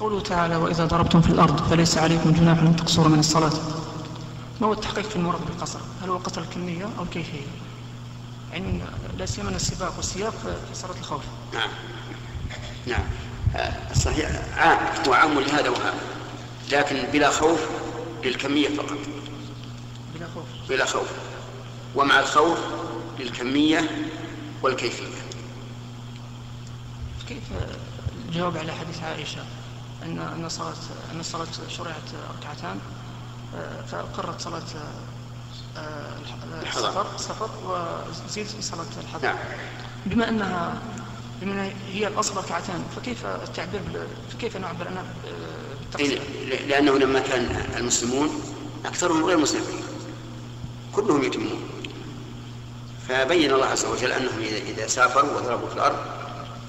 قوله تعالى وإذا ضربتم في الأرض فليس عليكم جناح أن تقصروا من الصلاة. ما هو التحقيق في المراد بالقصر؟ هل هو قصر الكمية أو الكيفية يعني لا سيما السباق والسياق في صلاة الخوف. نعم. نعم. الصحيح عام. هو عام لهذا وهذا. لكن بلا خوف للكمية فقط. بلا خوف. بلا خوف. ومع الخوف للكمية والكيفية. كيف الجواب على حديث عائشة؟ أن أن صلاة أن الصلاة شرعت ركعتان آه، فأقرت صلاة آه، السفر السفر وزيد في صلاة الحضر. نعم. بما أنها بما هي الأصل ركعتان فكيف التعبير فكيف نعبر عنها بالتقصير؟ إيه، لأنه لما كان المسلمون أكثرهم غير مسلمين كلهم يتمون فبين الله عز وجل أنهم إذا إذا سافروا وضربوا في الأرض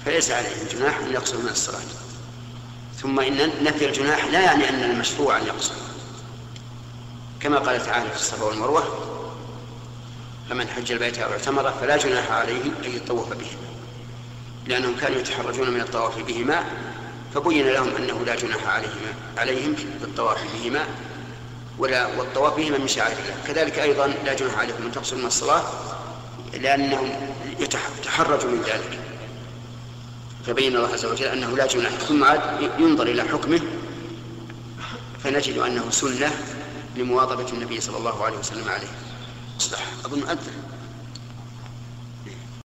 فليس عليهم جناح أن يقصروا من الصلاة. ثم إن نفي الجناح لا يعني أن المشروع أن يقصر. كما قال تعالى في الصفا والمروة فمن حج البيت أو اعتمر فلا جناح عليه أن يطوف بهما. لأنهم كانوا يتحرجون من الطواف بهما فبين لهم أنه لا جناح عليهما عليهم بالطواف بهما ولا والطواف بهما من شعائر الله. كذلك أيضا لا جناح عليكم أن تقصروا من الصلاة لأنهم يتح- يتحرجوا من ذلك. فبين الله عز وجل أنه لا جناح. ثم عاد ينظر إلى حكمه فنجد أنه سنة لمواظبة النبي صلى الله عليه وسلم عليه. اصلح أظن أذن